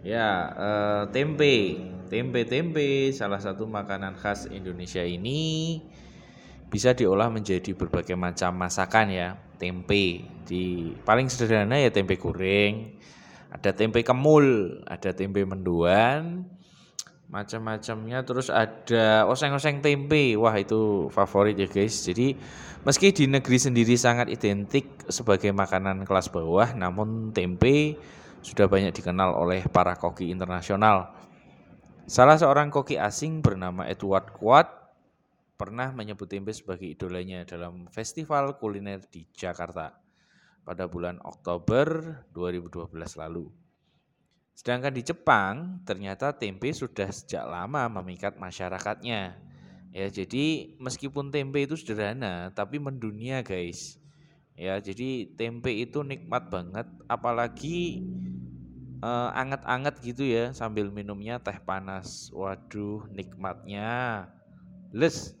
Ya, eh, tempe. Tempe-tempe salah satu makanan khas Indonesia ini bisa diolah menjadi berbagai macam masakan ya. Tempe di paling sederhana ya tempe goreng, ada tempe kemul, ada tempe mendoan, macam-macamnya terus ada oseng-oseng tempe. Wah, itu favorit ya guys. Jadi meski di negeri sendiri sangat identik sebagai makanan kelas bawah, namun tempe sudah banyak dikenal oleh para koki internasional. Salah seorang koki asing bernama Edward Quad pernah menyebut tempe sebagai idolanya dalam festival kuliner di Jakarta pada bulan Oktober 2012 lalu. Sedangkan di Jepang, ternyata tempe sudah sejak lama memikat masyarakatnya. Ya, jadi meskipun tempe itu sederhana, tapi mendunia, guys. Ya, jadi tempe itu nikmat banget, apalagi uh, anget-anget gitu ya sambil minumnya teh panas. Waduh, nikmatnya. Les.